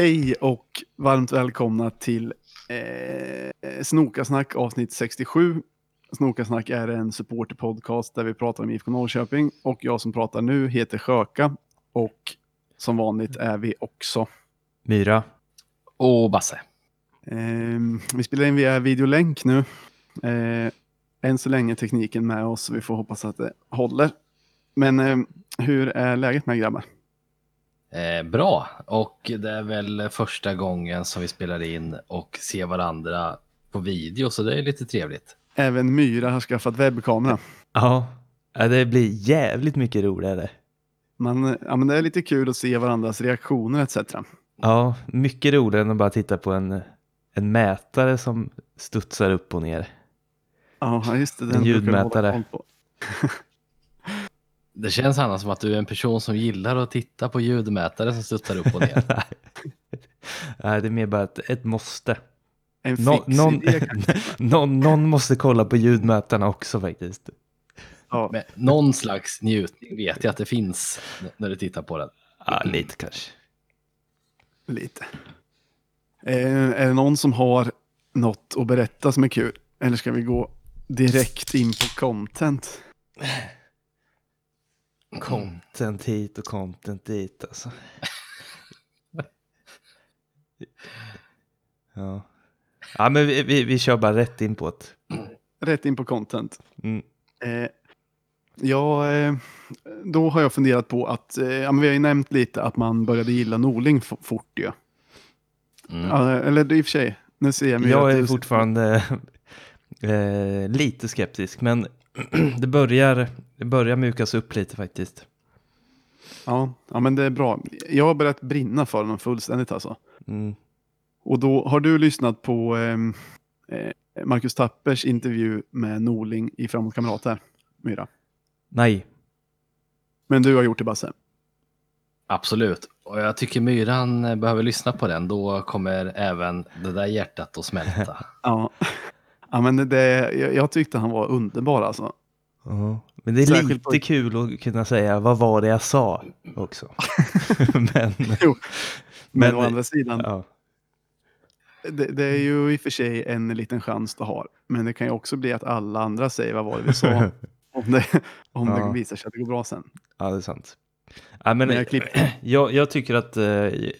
Hej och varmt välkomna till eh, Snokasnack avsnitt 67. Snokasnack är en supporterpodcast där vi pratar om IFK Norrköping och jag som pratar nu heter Sjöka och som vanligt är vi också. Myra. Och Basse. Eh, vi spelar in via videolänk nu. Eh, än så länge tekniken med oss så vi får hoppas att det håller. Men eh, hur är läget med grabbar? Eh, bra, och det är väl första gången som vi spelar in och ser varandra på video, så det är lite trevligt. Även Myra har skaffat webbkamera. Ja, det blir jävligt mycket roligare. Man, ja, men det är lite kul att se varandras reaktioner etc. Ja, mycket roligare än att bara titta på en, en mätare som studsar upp och ner. Ja, just det. Den En ljudmätare. Det känns annars som att du är en person som gillar att titta på ljudmätare som studsar upp och ner. Nej, det är mer bara ett, ett måste. En fix Nå, någon, någon, någon måste kolla på ljudmätarna också faktiskt. Ja, Men någon slags njutning vet jag att det finns när du tittar på den. Ja, lite kanske. lite. Eh, är det någon som har något att berätta som är kul? Eller ska vi gå direkt in på content? Content hit och content dit alltså. Ja, ja men vi, vi, vi kör bara rätt in på det. Rätt in på content. Mm. Eh, ja, eh, då har jag funderat på att, eh, ja, men vi har ju nämnt lite att man började gilla Norling fort ju. Mm. Ja, eller i och för sig, nu ser jag mig Jag är fortfarande eh, lite skeptisk, men det börjar, det börjar mjukas upp lite faktiskt. Ja, ja, men det är bra. Jag har börjat brinna för honom fullständigt alltså. Mm. Och då har du lyssnat på ehm, eh, Marcus Tappers intervju med Norling i Framåt Kamrater, Myra. Nej, Men du har gjort det Basse. Absolut, och jag tycker Myran eh, behöver lyssna på den. Då kommer även det där hjärtat att smälta. Ja, ja men det, jag, jag tyckte han var underbar alltså. Ja, men det är Särskilt lite på- kul att kunna säga vad var det jag sa också. men, Jo, Men, Men- å andra sidan, ja. det, det är ju i och för sig en liten chans du har. Men det kan ju också bli att alla andra säger vad var det vi sa. om det, om Ja. det visar sig att det går bra sen. ja, det är sant. Ja, men, Men jag jag, jag tycker att eh,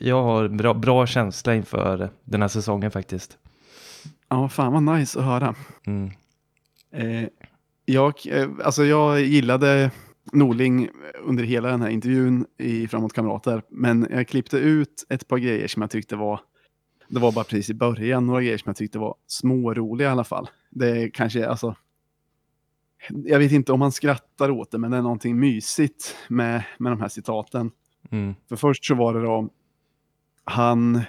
jag har bra, bra känsla inför den här säsongen faktiskt. Ja, fan vad nice att höra. Mm. Eh, jag, eh, alltså jag gillade Norling under hela den här intervjun i Framåt Kamrater. Men jag klippte ut ett par grejer som jag tyckte var, det var bara precis i början, några grejer som jag tyckte var småroliga i alla fall. Det är kanske, alltså, jag vet inte om man skrattar åt det, men det är någonting mysigt med, med de här citaten. Mm. För först så var det då, han,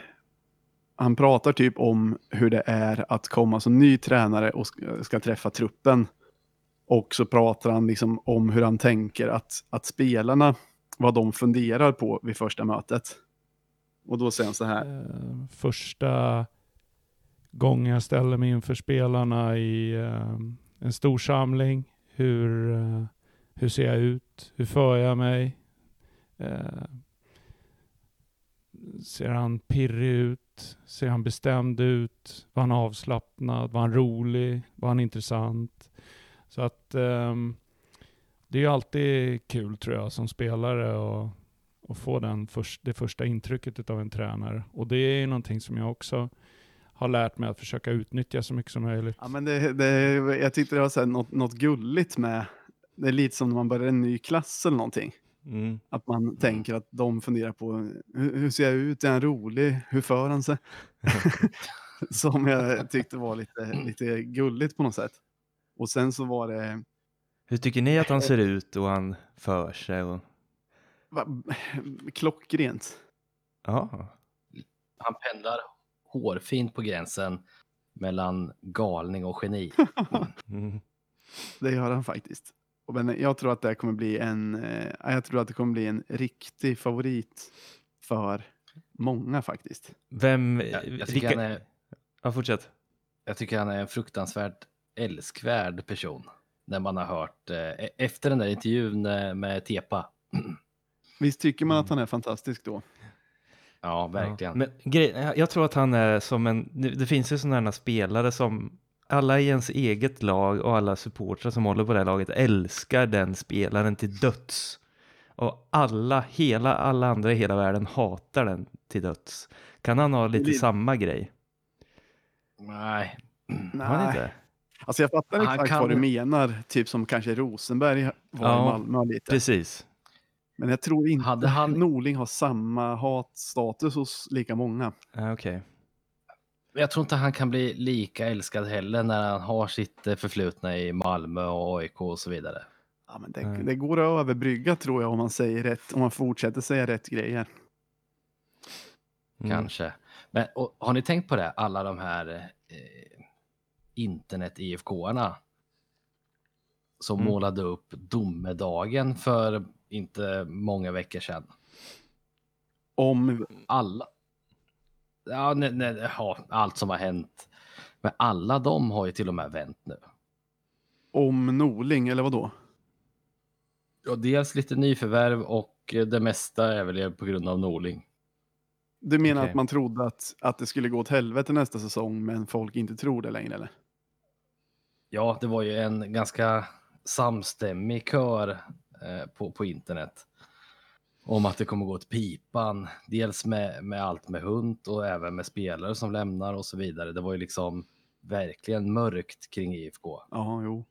han pratar typ om hur det är att komma som ny tränare och ska, träffa truppen. Och så pratar han liksom om hur han tänker att, att spelarna, vad de funderar på vid första mötet. Och då säger han så här, eh, första gången jag ställer mig inför spelarna i eh, en stor samling. Hur, eh, hur ser jag ut? Hur för jag mig? Ser han pirrig ut? Ser han bestämd ut? Var han avslappnad? Var han rolig? Var han intressant? Så att ehm, det är ju alltid kul tror jag som spelare och och få den först, det första intrycket av en tränare. Och det är ju någonting som jag också har lärt mig att försöka utnyttja så mycket som möjligt. ja men det, det, jag tyckte det var så här något, något gulligt med, det är lite som när man börjar en ny klass eller någonting. Mm. Att man tänker att de funderar på hur, hur ser jag ut, är han rolig, hur för han sig? Som jag tyckte var lite, lite gulligt på något sätt. Och sen så var det, Hur tycker ni att han ser ut och han för sig? Och... va, klockrent. Ja. Han pendlar hårfint på gränsen mellan galning och geni. Mm. Det gör han faktiskt. Men jag tror att det kommer bli en, eh, jag tror att det kommer bli en riktig favorit för många faktiskt. Vem? Jag, jag, tycker vilka... han är, Ja, fortsätt. jag tycker han är en fruktansvärt älskvärd person. När man har hört, eh, e- efter den där intervjun eh, med Tepa. Visst tycker man att han är fantastisk då? Ja, verkligen. Ja. Men grej, jag tror att han är som en, det, det finns ju sådana här spelare som alla i ens eget lag och alla supportrar som håller på det här laget älskar den spelaren till döds. Och alla, hela, alla andra i hela världen hatar den till döds. Kan han ha lite Det- samma grej? Nej. Har han Nej. inte? Alltså jag fattar Han exakt kan- vad du menar. Typ som kanske Rosenberg var Ja, i Malmö lite. Precis. Men jag tror inte Hade han- Norling har samma hatstatus hos lika många. Ja, Okej. Men Jag tror inte han kan bli lika älskad heller när han har sitt eh, förflutna i Malmö och AIK och så vidare. Ja, men det, Nej. det går att överbrygga tror jag om man säger rätt. Om man fortsätter säga rätt grejer. Mm. Kanske. Men och, har ni tänkt på det? Alla de här eh, internet-IFK-arna som Mm. målade upp domedagen för inte många veckor sedan. Om, Alla. Ja, nej, nej, ja, allt som har hänt. Men alla de har ju till och med vänt nu. om Norling, eller vad då? Och dels lite nyförvärv och det mesta är väl på grund av Norling. Du menar Okej. att man trodde att, att det skulle gå åt helvete nästa säsong, men folk inte tror det längre, eller? Ja, det var ju en ganska samstämmig kör eh, på, på internet om att det kommer gå åt pipan. Dels med, med allt med hund och även med spelare som lämnar och så vidare. Det var ju liksom verkligen mörkt kring IFK. Ja, jo.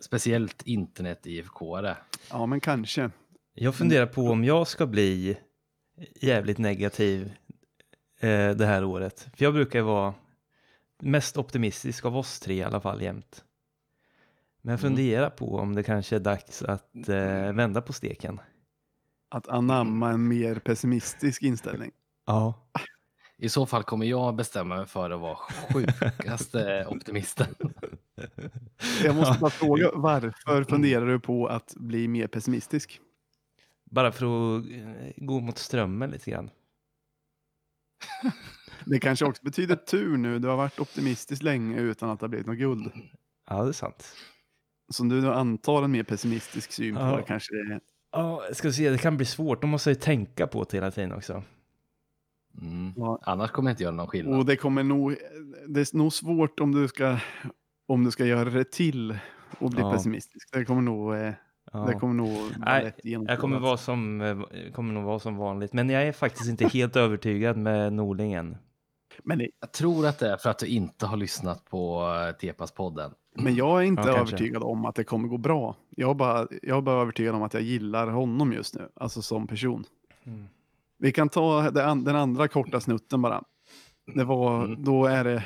Speciellt internet-IFK-are. Ja, men kanske. Jag funderar på om jag ska bli jävligt negativ eh, det här året. För jag brukar vara mest optimistisk av oss tre i alla fall jämt. Men jag Mm. funderar på om det kanske är dags att eh, vända på steken. Att anamma en mer pessimistisk inställning. Ja. I så fall kommer jag bestämma mig för att vara sjukaste optimisten. Jag måste bara fråga, varför funderar du på att bli mer pessimistisk? Bara för att eh, gå mot strömmen lite grann. Det kanske också betyder tur nu. Du har varit optimistisk länge utan att det har blivit något guld. Ja, det är sant. Så om du nu antar en mer pessimistisk syn på Ja. det kanske. Ja, ska se, det kan bli svårt. De måste ju tänka på det hela tiden också. Mm. Ja. Annars kommer jag inte göra någon skillnad. Och det kommer nog... Det är nog svårt om du ska, om du ska göra det till och bli Ja. pessimistisk. Det kommer nog... eh, Ja. Det kommer nog vara Nej. Jag kommer, vara som, eh, kommer nog vara som vanligt. Men jag är faktiskt inte helt övertygad med Norlingen. Men, det, Jag tror att det är för att du inte har lyssnat på eh, Tepas-podden. men jag är inte Ja, övertygad om att det kommer gå bra. Jag är, bara, jag är bara övertygad om att jag gillar honom just nu. Alltså som person. Mm. Vi kan ta den andra korta snutten bara. Det var, Mm. då är det,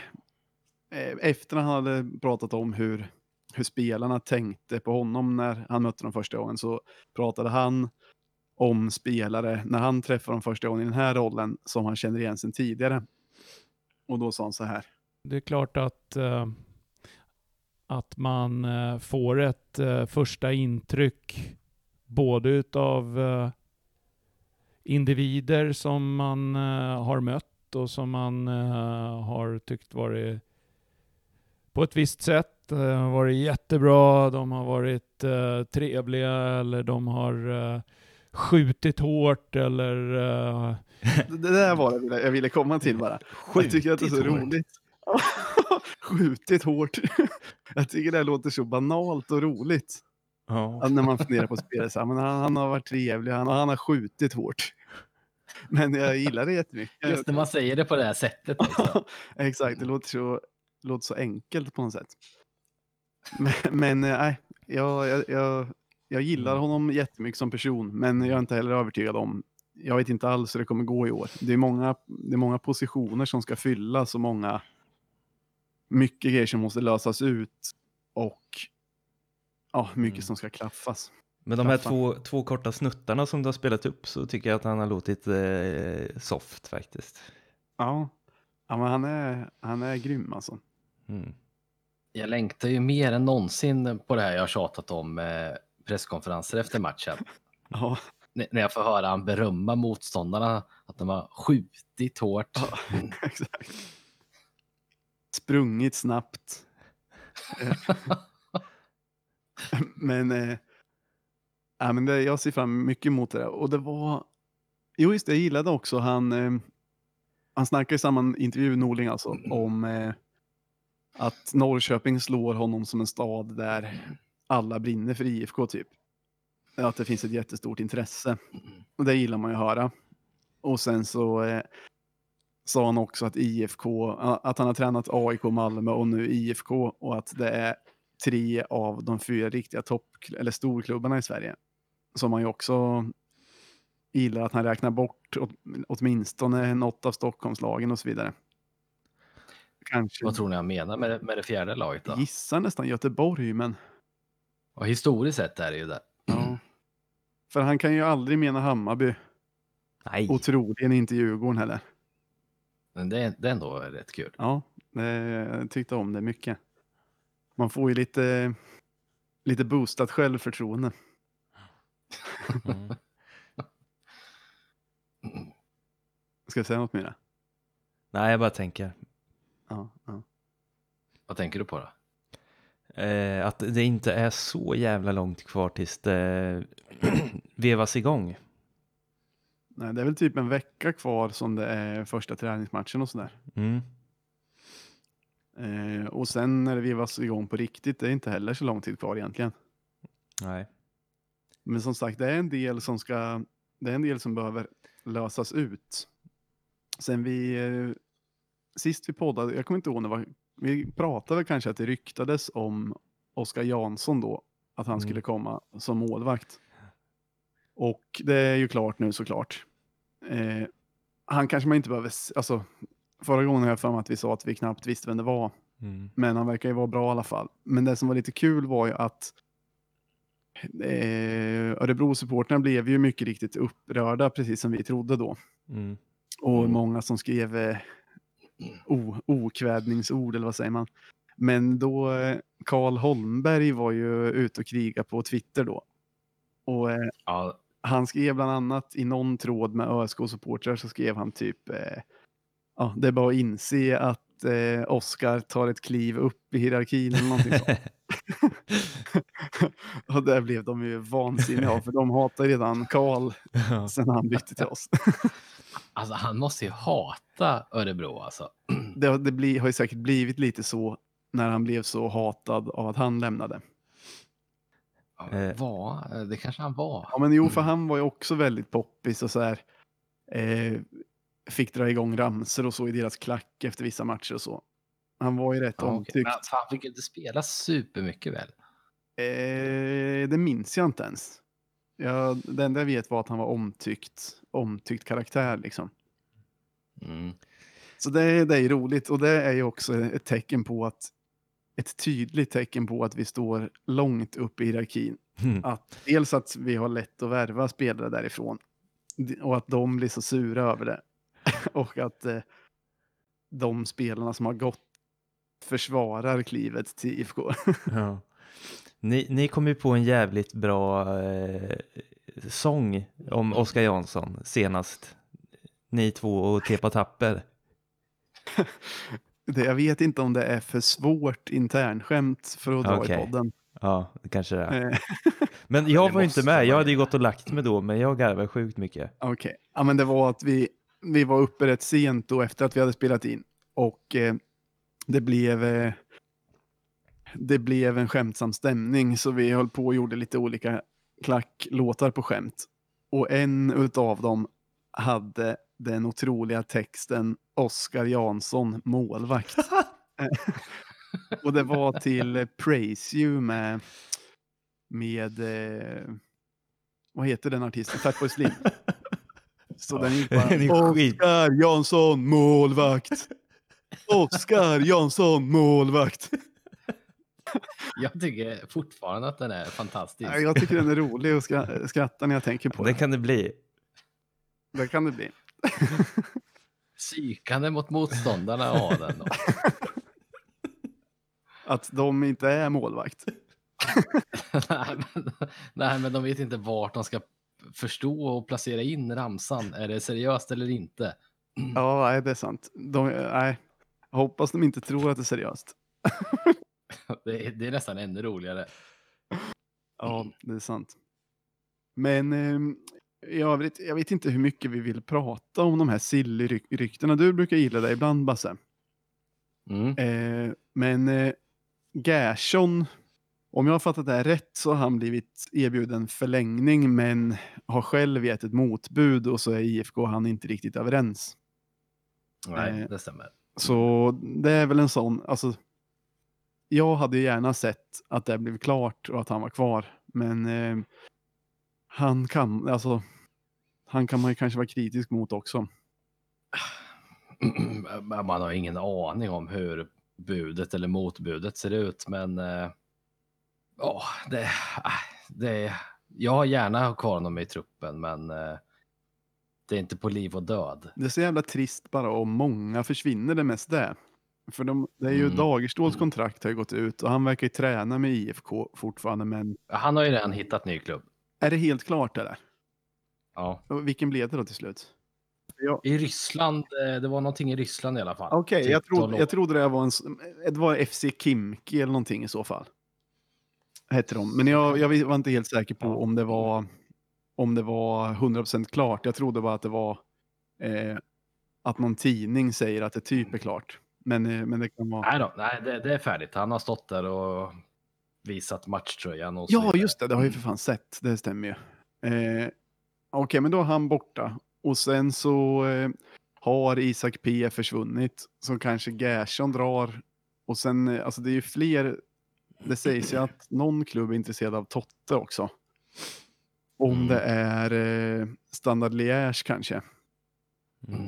eh, efter han hade pratat om hur, hur spelarna tänkte på honom när han mötte dem första gången så pratade han om spelare när han träffade dem första gången i den här rollen som han känner igen sedan tidigare. Och då sa han så här. Det är klart att, eh, att man eh, får ett eh, första intryck både utav individer som man har mött och som man har tyckt varit på ett visst sätt, eh, varit jättebra, de har varit trevliga eller de har skjutit hårt eller eh, Det det där var det jag ville- jag ville komma till bara. jag tycker att det är så Skjutit hårt. roligt. Skjutit hårt. jag tycker det låter så banalt och roligt. Ja. När man funderar på spelet, så här, men han, han har varit trevlig, han, han har skjutit hårt. Men jag gillar det jättemycket. Just när man säger det på det här sättet. Liksom. Exakt, det låter så, låter så enkelt på något sätt. Men, men eh, nej, jag, jag, jag, jag gillar honom jättemycket som person, men jag är inte heller övertygad om, jag vet inte alls hur det kommer gå i år. Det är många, det är många positioner som ska fyllas och många, mycket grejer som måste lösas ut och ja, mycket Mm. som ska klaffas. Men de här Klaffa. två, två korta snuttarna som du har spelat upp så tycker jag att han har låtit eh, soft faktiskt. Ja, ja men han är, han är grym alltså. Mm. Jag längtar ju mer än någonsin på det här jag har tjatat om eh, presskonferenser efter matchen. Ja, N- när jag får höra han berömma motståndarna att de har skjutit hårt. Ja. exakt. Sprungit snabbt. Men, eh, ja, men det, jag ser fram mycket emot det där. Och det var, Jo, just det. Jag gillade också han. Eh, han snackar i samma intervju, Norling alltså, om eh, att Norrköping slår honom som en stad där alla brinner för IFK typ. Att det finns ett jättestort intresse. Och det gillar man ju att höra. Och sen så eh, sa han också att IFK, att han har tränat AIK, Malmö och nu IFK och att det är tre av de fyra riktiga topp eller storklubbarna i Sverige. Som man ju också gillar att han räknar bort åt, åtminstone något av Stockholmslagen och så vidare. Kanske Vad tror ni han menar med, det- med det fjärde laget då? gissar nästan Göteborg, men Och historiskt sett är det ju det. ja. För han kan ju aldrig mena Hammarby Nej. och troligen inte Djurgården heller. Men det det är ändå rätt kul. Ja, jag tyckte om det mycket. Man får ju lite, lite boostat självförtroende. Mm. Ska jag säga något mer? Nej, jag bara tänker. Ja, ja. Vad tänker du på då? Eh, att det inte är så jävla långt kvar tills det vevas igång. Nej, det är väl typ en vecka kvar som det är första träningsmatchen och sådär. Mm. Eh, och sen när det vevas igång på riktigt, det är inte heller så lång tid kvar egentligen. Nej. Men som sagt, det är en del som ska, det är en del som behöver lösas ut. Sen vi, eh, sist vi poddade, jag kommer inte ihåg när det var, vi pratade väl kanske att det ryktades om Oskar Jansson då, att han Mm. skulle komma som målvakt. Och det är ju klart nu såklart. Eh, han kanske man inte behöver, alltså förra gången har jag för mig att vi sa att vi knappt visste vem det var. Mm. Men han verkar ju vara bra i alla fall. Men det som var lite kul var ju att eh, Örebro-supportrarna blev ju mycket riktigt upprörda, precis som vi trodde då. Mm. Och Mm. många som skrev eh, okvädningsord, eller vad säger man. Men då, eh, Karl Holmberg var ju ute och kriga på Twitter då. Och eh, Ja, han skrev bland annat i någon tråd med ÖSK-supportrar så skrev han typ eh, ja, det är bara att inse att eh, Oskar tar ett kliv upp i hierarkin eller någonting sånt. och där blev de ju vansinniga för de hatar redan Karl Ja. sen han bytte till oss. Alltså han måste ju hata Örebro alltså. det det bli, har ju säkert blivit lite så när han blev så hatad av att han lämnade. Ja, Eh. Var, det kanske han var. Ja men jo, för han var ju också väldigt poppis och så här. Eh, fick dra igång ramser och så i deras klack efter vissa matcher och så. Han var ju rätt Ja, okej. omtyckt. Men han fick inte spela supermycket väl? Eh, det minns jag inte ens. Jag, det enda jag vet var att han var omtyckt, omtyckt karaktär liksom. Mm. Så det, det är ju roligt och det är ju också ett tecken på att ett tydligt tecken på att vi står långt upp i hierarkin. Mm. Att dels att vi har lätt att värva spelare därifrån och att de blir så sura över det. och att eh, de spelarna som har gått försvarar klivet till IFK. Ja. Ni, ni kom ju på en jävligt bra eh, sång om Oskar Jansson senast. Ni två och Tepa Tapper. det, jag vet inte om det är för svårt internskämt för att dra Okej. i podden. Ja, det kanske det är. Eh, Men jag var inte med. Jag hade ju gått och lagt mig då, men jag garvade sjukt mycket. Okej, ja, men det var att vi, vi var uppe rätt sent då efter att vi hade spelat in. Och eh, det blev eh, det blev en skämtsam stämning så vi höll på och gjorde lite olika klacklåtar på skämt. Och en utav dem hade den otroliga texten Oskar Jansson, målvakt. Eh, och det var till Praise You med, med eh, vad heter den artisten? Fatboy Slim. Så den gick bara. Oskar Jansson, målvakt. Oskar Jansson, målvakt. Jag tycker fortfarande att den är fantastisk. Ja, Jag tycker den är rolig och skra- skrattar när jag tänker på Det den. kan det bli. Det kan det bli. Psykande mot motståndarna av den. Då. Att de inte är målvakt. nej, men, nej, men de vet inte vart de ska förstå och placera in ramsan. Är det seriöst eller inte? Ja, nej, det är sant. De, nej. Jag hoppas de inte tror att det är seriöst. Det är, det är nästan ännu roligare. Ja, det är sant. Men eh, jag, vet, jag vet inte hur mycket vi vill prata om de här Silly-ryktena. Du brukar gilla det ibland, Basse. Mm. Eh, men eh, Gerson, om jag har fattat det här rätt så har han blivit erbjuden förlängning men har själv gett ett motbud och så är IFK och han inte riktigt överens. Nej, Eh, det stämmer. Så det är väl en sån, alltså. Jag hade gärna sett att det blev klart och att han var kvar. Men eh, han kan, alltså. Han kan man ju kanske vara kritisk mot också. Man har ingen aning om hur budet eller motbudet ser ut, men eh, ja, det, äh, det, jag har gärna kvar honom i truppen, men eh, det är inte på liv och död. Det är så jävla trist bara om många försvinner det mest det. För de, det är ju Mm. Dagerståls kontrakt har ju gått ut och han verkar ju träna med IFK fortfarande. Men Han har ju redan hittat ny klubb. är det helt klart eller? Ja. Och Vilken blev det då till slut? Ja. I Ryssland, eh, det var någonting i Ryssland i alla fall. Okej, Typ jag, trodde, 12 jag trodde det var en, s- det var FC Kimki eller någonting i så fall. Hette de. Men jag, jag var inte helt säker på Ja. om det var om det var 100% klart. Jag trodde bara att det var eh, att någon tidning säger att det typ är klart. Men, eh, men det kan vara... Nej då, nej, det, det är färdigt. Han har stått där och visat matchtröjan. Och Ja, just det. Det har jag ju för fan sett. Det stämmer ju. Eh, Okej, men då är han borta. Och sen så eh, har Isak P försvunnit. Så kanske Gerson drar. Och sen, eh, alltså det är ju fler. Det sägs ju att någon klubb är intresserad av Totte också. Om Mm. det är eh, Standard Liège kanske. Mm.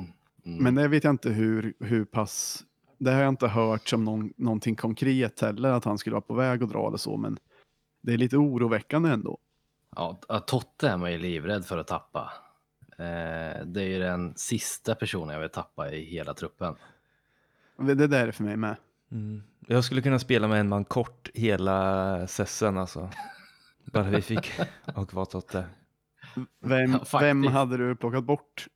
Mm. Men det vet jag inte hur, hur pass. Det har jag inte hört som någon, någonting konkret heller. Att han skulle vara på väg att dra eller så. Men det är lite oroväckande ändå. Ja, Totte är man ju livrädd för att tappa. Eh, det är ju den sista personen jag vill tappa i hela truppen. Det det där är för mig med. Mm. Jag skulle kunna spela med en man kort hela sessen alltså. Bara vi fick ha kvar Totte. Vem, Ja, vem hade du plockat bort?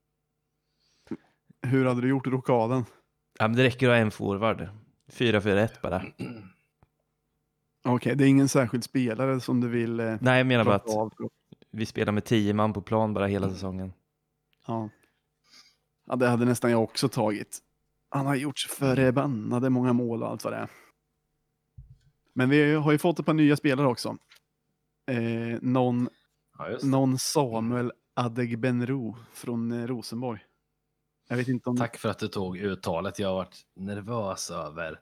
Hur hade du gjort rockaden? Ja, men det räcker att ha en forward. 4-4-1 bara. Okej, det är ingen särskild spelare som du vill eh, Nej, jag menar bara att av. vi spelar med 10 man på plan bara hela säsongen. Ja. ja, det hade nästan jag också tagit. Han har gjort så förbannade många mål och allt vad det är. Men vi har ju fått ett par nya spelare också. Eh, någon, Ja, någon Samuel Adegbenro från eh, Rosenborg. Jag vet inte om... Tack för att du tog uttalet. Jag har varit nervös över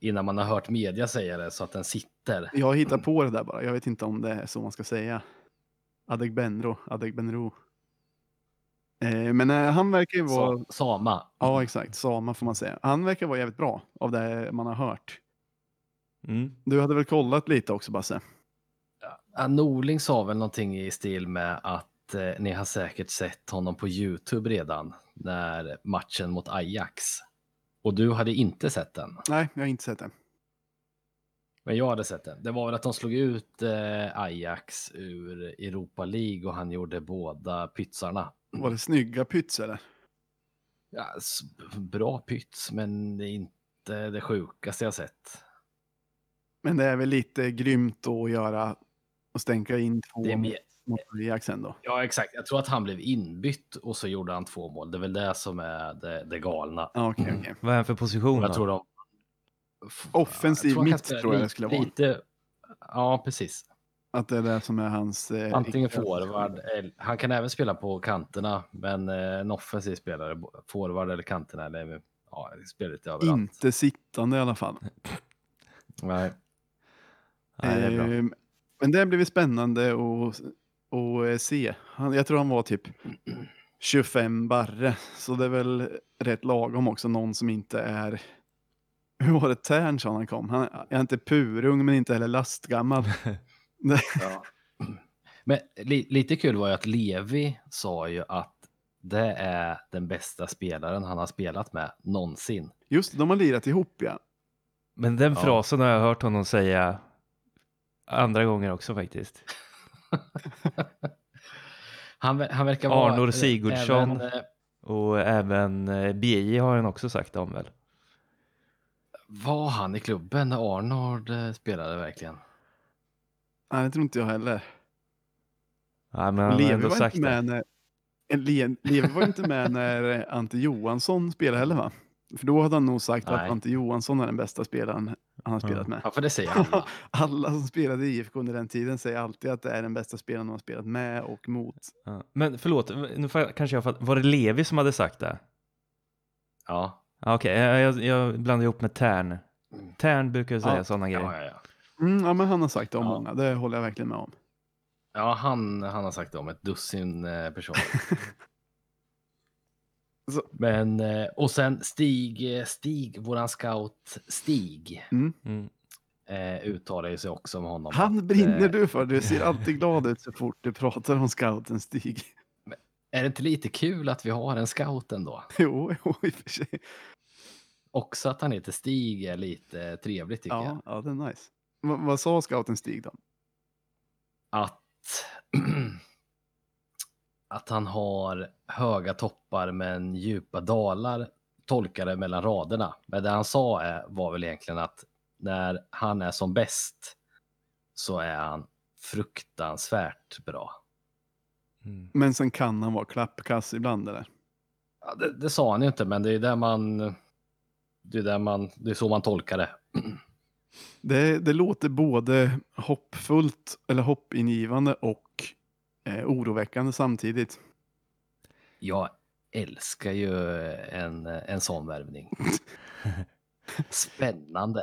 innan man har hört media säga det så att den sitter. Jag har hittat på det där bara. Jag vet inte om det är så man ska säga. Adegbenro, Adegbenro. Eh, men eh, han verkar ju vara... Sa- Sama. Ja, exakt. Sama får man säga. Han verkar vara jävligt bra av det man har hört. Mm. Du hade väl kollat lite också, Basse? Ja, Norling sa väl någonting i stil med att eh, ni har säkert sett honom på Youtube redan när matchen mot Ajax. Och du hade inte sett den. Nej, jag har inte sett det. Men jag hade sett den. Det var väl att de slog ut eh, Ajax ur Europa League och han gjorde båda pytsarna. Var det snygga pyts eller? Ja, bra pyts, men det är inte det sjukaste jag sett. Men det är väl lite grymt att göra och stänka in två Det är mer, mot Ajax ändå. ja, exakt. Jag tror att han blev inbytt och så gjorde han två mål. Det är väl det som är det, det galna. Ja, okej, okej. Vad är han för position Jag då? tror de... Offensiv jag kan mitt tror jag det skulle vara. Lite, ja, precis. Att det är det som är hans... Eh, Antingen forward. eller- Han kan även spela på kanterna, men eh, en offensiv spelare, forward eller kanterna, eller ja, spelar lite överallt. Inte sittande i alla fall. Nej. Nej, det är bra. Ehm, Men det blir spännande att, eh, se. Han, jag tror han var typ 25 barre. Så det är väl rätt lagom också. Någon som inte är... Hur var det Tern sa han kom? Han är inte purung men inte heller lastgammal. Ja. Men li, lite kul var ju att Levi sa ju att det är den bästa spelaren han har spelat med någonsin. Just de har lirat ihop ja. Men den Ja. frasen har jag hört honom säga andra gånger också faktiskt. Han, han verkar vara... Arnor Sigurdsson. även, Och även BJ har han också sagt om väl? Var han i klubben när Arnold eh, spelade verkligen? Nej, det tror inte jag heller. Ja, men han har Levi ändå var, sagt inte det. med när, Le- Levi var inte med när Ante Johansson spelade heller va? För då hade han nog sagt att Nej. Ante Johansson är den bästa spelaren han har spelat med. Ja, för det säger alla. Alla som spelade i IFK under den tiden säger alltid att det är den bästa spelaren de har spelat med och mot. Ja. Men förlåt, nu får jag, kanske jag fatt, var det Levi som hade sagt det? Ja. Ja, Okej, jag, jag, jag blandar ihop med Tern. Tern brukar säga Ja, sådana grejer. Ja, ja, ja. Mm, ja, men han har sagt det om Ja. många, det håller jag verkligen med om. ja han, han har sagt det om ett dussin eh, personer. Så- Men, eh, och sen Stig, eh, Stig, våran scout Stig, Mm. eh, uttalar ju sig också om honom. Han att, brinner eh, du för, du ser alltid glad ut så fort du pratar om scouten Stig. Är det inte lite kul att vi har en scout ändå? Jo, jo i och för sig. Också att han heter Stig är lite trevligt tycker jag. Ja, ja, det är nice. Va, vad sa scouten Stig då? Att, att han har höga toppar men djupa dalar tolkade mellan raderna. Men det han sa är, var väl egentligen att när han är som bäst så är han fruktansvärt bra. Mm. Men sen kan han vara klappkass ibland eller? Ja, det, det sa han ju inte, men det är där man... Det är, där man, det är så man tolkar det. Det, det låter både hoppfullt eller hoppingivande och eh, oroväckande samtidigt. Jag älskar ju en, en sån värvning. Spännande.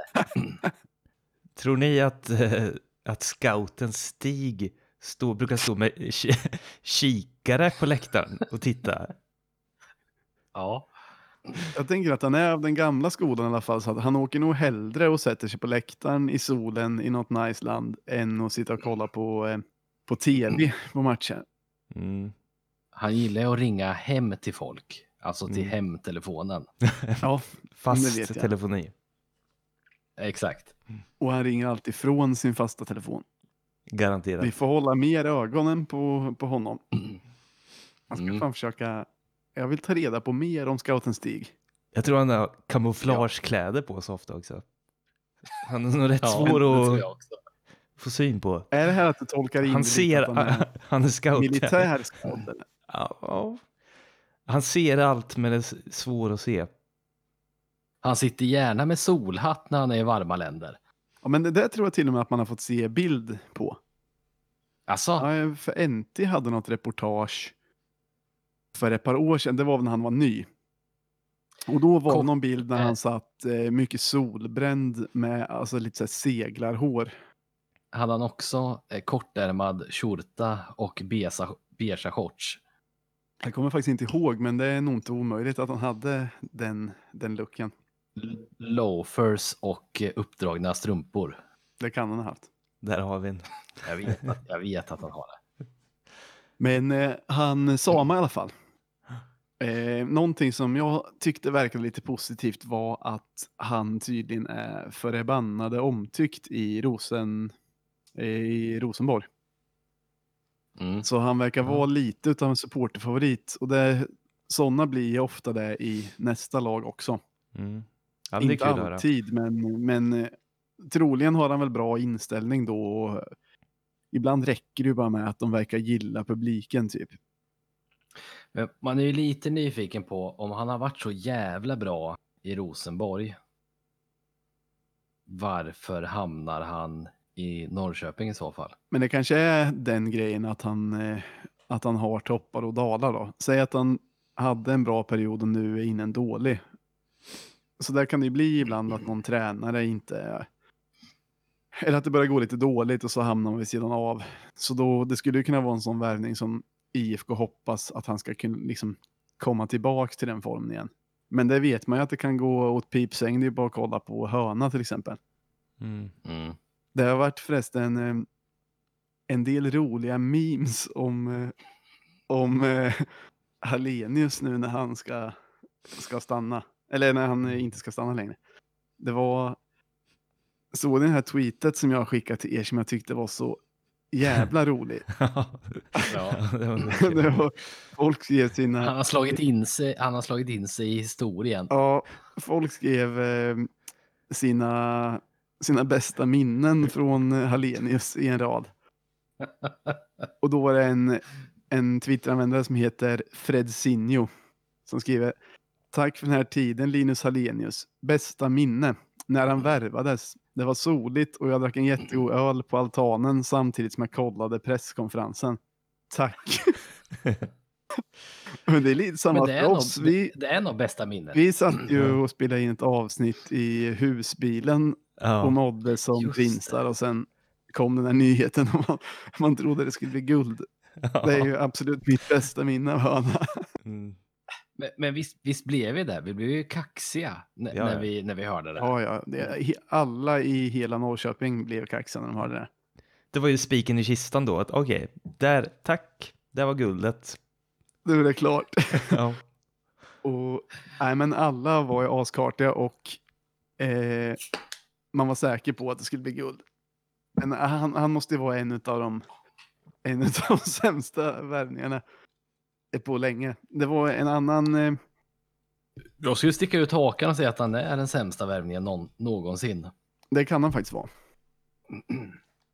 Tror ni att, eh, att scouten Stig stå, brukar stå med ki- kikare på läktaren och titta? Ja. Jag tänker att han är av den gamla skolan i alla fall, så att han åker nog hellre och sätter sig på läktaren i solen i något nice land än att sitta och kolla på, eh, på tv på matchen. Mm. Han gillar ju att ringa hem till folk. Alltså till Mm. hemtelefonen. Ja, Fast telefoni. Exakt. och han ringer alltid från sin fasta telefon. Garanterat. Vi får hålla mer ögonen på, på honom. Jag ska Mm. fan försöka, jag vill ta reda på mer om scouten Stig. Jag tror han har kamouflagekläder på sig ofta också. Han är nog rätt Ja, svår det tror att jag också. Få syn på. Är det här att du tolkar in Han ser, att han är han är scout. militär scout? Ja, ja. Han ser allt men det är svårt att se. Han sitter gärna med solhatt när han är i varma länder. Ja, men det där tror jag till och med att man har fått se bild på. Alltså, Ja, för NT hade något reportage för ett par år sedan. Det var när han var ny. Och då var Kort- någon bild när eh. han satt eh, mycket solbränd med alltså, lite så här seglarhår. Hade han också eh, kortärmad skjorta och beiga, shorts. Jag kommer faktiskt inte ihåg, men det är nog inte omöjligt att han hade den, den looken. Loafers och eh, uppdragna strumpor. Det kan han ha haft. Där har vi en. Jag vet att, jag vet att han har det. Men eh, han sa mig i alla fall. Eh, någonting som jag tyckte verkade lite positivt var att han tydligen är förbannade omtyckt i, Rosen, i Rosenborg. Mm. Så han verkar vara lite utav en supporterfavorit. Och det, sådana blir ju ofta det i nästa lag också. Mm. Ja, men det är Inte alltid, men, men eh, troligen har han väl bra inställning då. Och ibland räcker det ju bara med att de verkar gilla publiken typ. Men man är ju lite nyfiken på om han har varit så jävla bra i Rosenborg. Varför hamnar han i Norrköping i så fall? Men det kanske är den grejen att han, eh, att han har toppar och dalar då. Säg att han hade en bra period och nu är inne en dålig. Så där kan det ju bli ibland att någon tränare inte... Eller att det börjar gå lite dåligt och så hamnar man vid sidan av. Så då, det skulle ju kunna vara en sån värvning som IFK hoppas att han ska kunna liksom komma tillbaka till den formen igen. Men det vet man ju att det kan gå åt pipsäng. Det är bara att kolla på Höna till exempel. Mm. Mm. Det har varit förresten eh, en del roliga memes om, eh, om eh, Hallenius nu när han ska, ska stanna. Eller när han eh, inte ska stanna längre. Det var, såg ni det här tweetet som jag skickade till er som jag tyckte var så jävla rolig. ja, det var det var, folk skrev Han sina, har slagit in sig, han har slagit in sig i historien. ja, folk skrev eh, sina, sina bästa minnen från eh, Hallenius i en rad. Och då var det en, en Twitteranvändare som heter Fredsinho som skriver Tack för den här tiden Linus Hallenius. Bästa minne. När han värvades. Det var soligt och jag drack en jättegod öl på altanen samtidigt som jag kollade presskonferensen. Tack. Men det är lite samma för nog, oss. Vi, det är nog bästa minnet. vi satt ju och spelade in ett avsnitt i husbilen och Ja. mådde som Just prinsar det. och sen kom den här nyheten och man, man trodde det skulle bli guld. Det är ju absolut mitt bästa minne av höna. Mm. Men, men visst, visst blev vi det? Vi blev ju kaxiga n- Ja, när, ja. vi, när vi hörde det. Ja, ja. Det, alla i hela Norrköping blev kaxiga när de hörde det. Det var ju spiken i kistan då. att Okej, där, tack. Det var guldet. Nu är det klart. Ja. Och, nej, men alla var ju askartiga och eh, man var säker på att det skulle bli guld. Men han, han måste ju vara en av de, en av de sämsta värvningarna på länge. Det var en annan... Eh, Jag skulle sticka ut hakan och säga att han är den sämsta värvningen någon, någonsin. Det kan han faktiskt vara.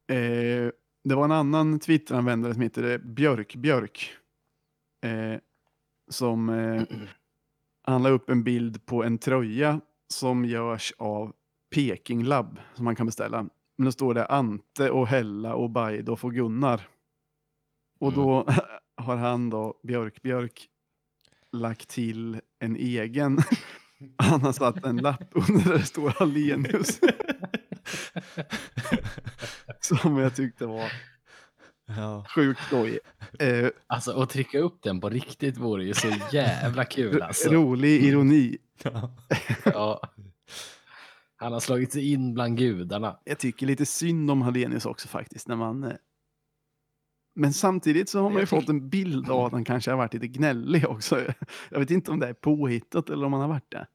Eh, det var en annan Twitteranvändare som heter Björk Björk. Eh, som eh, han la upp en bild på en tröja som görs av Peking Lab som man kan beställa. Men då står det Ante och Hella och Bajdorf och Gunnar. Och då har han då, Björk Björk, lagt till en egen. Han har satt en lapp under där det står Hallenius. Som jag tyckte var Ja. sjukt skoj. Eh, Alltså att trycka upp den på riktigt vore ju så jävla kul alltså. Rolig ironi. Ja. Han har slagit sig in bland gudarna. Jag tycker lite synd om Hallenius också faktiskt. När man, eh... Men samtidigt så har man ju fått en bild av att han kanske har varit lite gnällig också. Jag vet inte om det är påhittat eller om han har varit det.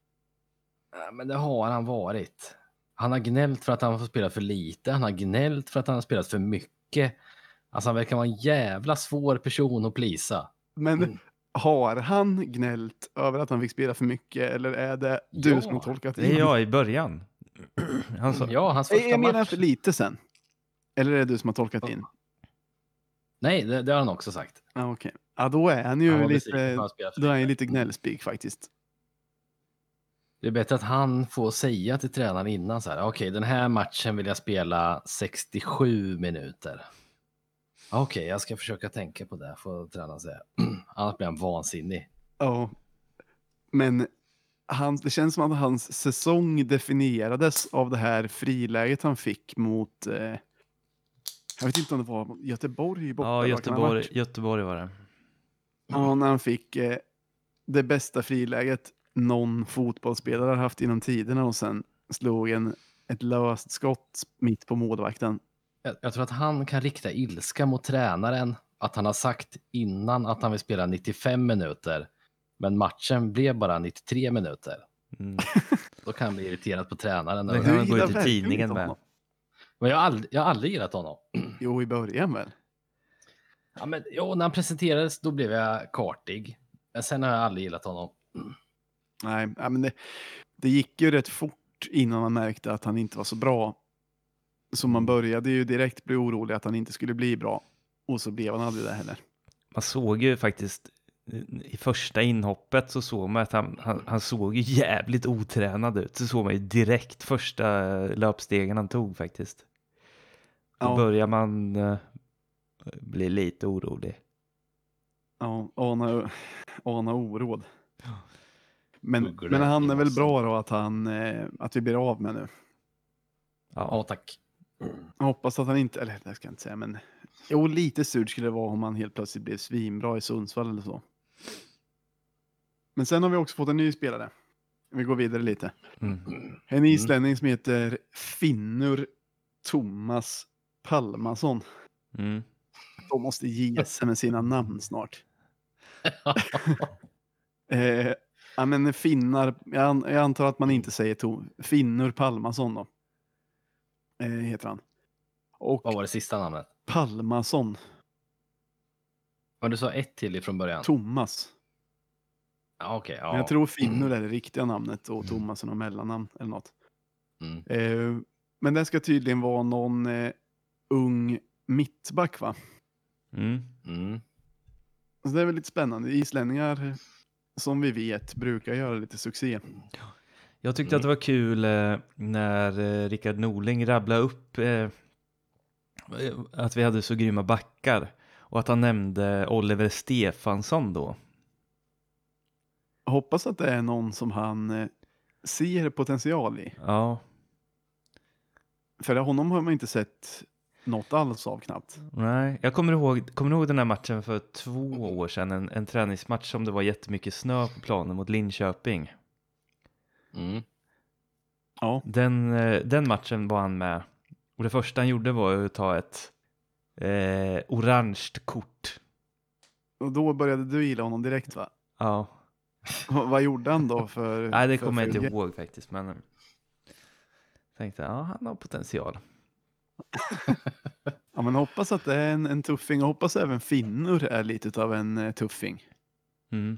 Men det har han varit. Han har gnällt för att han har fått spela för lite. Han har gnällt för att han har spelat för mycket. Alltså han verkar vara en jävla svår person att plisa. Men Mm. har han gnällt över att han fick spela för mycket eller är det du Ja, som har tolkat Det är jag i början. Han sa, Ja, hans första jag menar match. för lite sen. Eller är det du som har tolkat in? Nej, det, det har han också sagt. Ja, okej. Ja, då är han ju lite, han för då är han lite. lite gnällspik faktiskt. Det är bättre att han får säga till tränaren innan så här. Okej, den här matchen vill jag spela 67 minuter. Okej, jag ska försöka tänka på det, får tränaren säga. Annars blir han vansinnig. Ja. Men han, det känns som att hans säsong definierades av det här friläget han fick mot, eh, jag vet inte om det var Göteborg borta. ja, Göteborg? Göteborg var det. Ja, när han fick eh, det bästa friläget någon fotbollsspelare har haft inom tiderna och sen slog en, ett löst skott mitt på målvakten. Jag, jag tror att han kan rikta ilska mot tränaren. Att han har sagt innan att han vill spela 95 minuter. Men matchen blev bara 93 minuter. Mm. Då kan han bli irriterad på tränaren. Det kan han gå ut i tidningen med. Men jag har, aldrig, jag har aldrig gillat honom. Jo, i början väl? Ja, men, jo, när han presenterades då blev jag kartig. Men sen har jag aldrig gillat honom. Nej, ja, men det, det gick ju rätt fort innan man märkte att han inte var så bra. Så man började ju direkt bli orolig att han inte skulle bli bra. Och så blev han aldrig det heller. Man såg ju faktiskt i första inhoppet så såg man att han, han, han såg ju jävligt otränad ut. Så såg man ju direkt första löpstegen han tog faktiskt. Då Ja. börjar man eh, bli lite orolig. Ja, ana, ana oråd. Men, men han är väl mossen. bra då att, han, eh, att vi blir av med nu. Ja, Ja, tack. Jag hoppas att han inte, eller det ska jag inte säga, men jo, lite surt skulle det vara om han helt plötsligt blev svinbra i Sundsvall eller så. Men sen har vi också fått en ny spelare. Vi går vidare lite. mm. En islänning som heter Finnur Thomas Palmason. Mm. De måste ge sig med sina namn snart. Eh, ja, men finnar, jag, jag antar att man inte säger to, Finnur Palmason då. Eh, heter han. Och Vad var det sista namnet? Palmason, Men du sa ett till ifrån början. Thomas. Ja, okej. Men ja. jag tror Finnur är det riktiga namnet och Thomas är något mellannamn eller något. Mm. Eh, men det ska tydligen vara någon eh, ung mittback va? Mm. Mm. Så det är väl lite spännande. Islänningar, som vi vet, brukar göra lite succé. Jag tyckte att det var kul eh, när eh, Rickard Norling rabblade upp eh, att vi hade så grymma backar och att han nämnde Oliver Stefansson då. Hoppas att det är någon som han eh, ser potential i. Ja, För honom har man inte sett något alls av knappt. nej, jag kommer ihåg, kommer ihåg den här matchen för två år sedan, en, en träningsmatch som det var jättemycket snö på planen mot Linköping. Mm. Ja, Den, eh, den matchen var han med och det första han gjorde var att ta ett eh, orange kort. och då började du gilla honom direkt va? Ja, vad gjorde han då för... nej det kommer jag inte ihåg faktiskt men tänkte ja han har potential. Ja, men hoppas att det är en, en tuffing och hoppas även Finnur är lite av en eh, tuffing. Mm.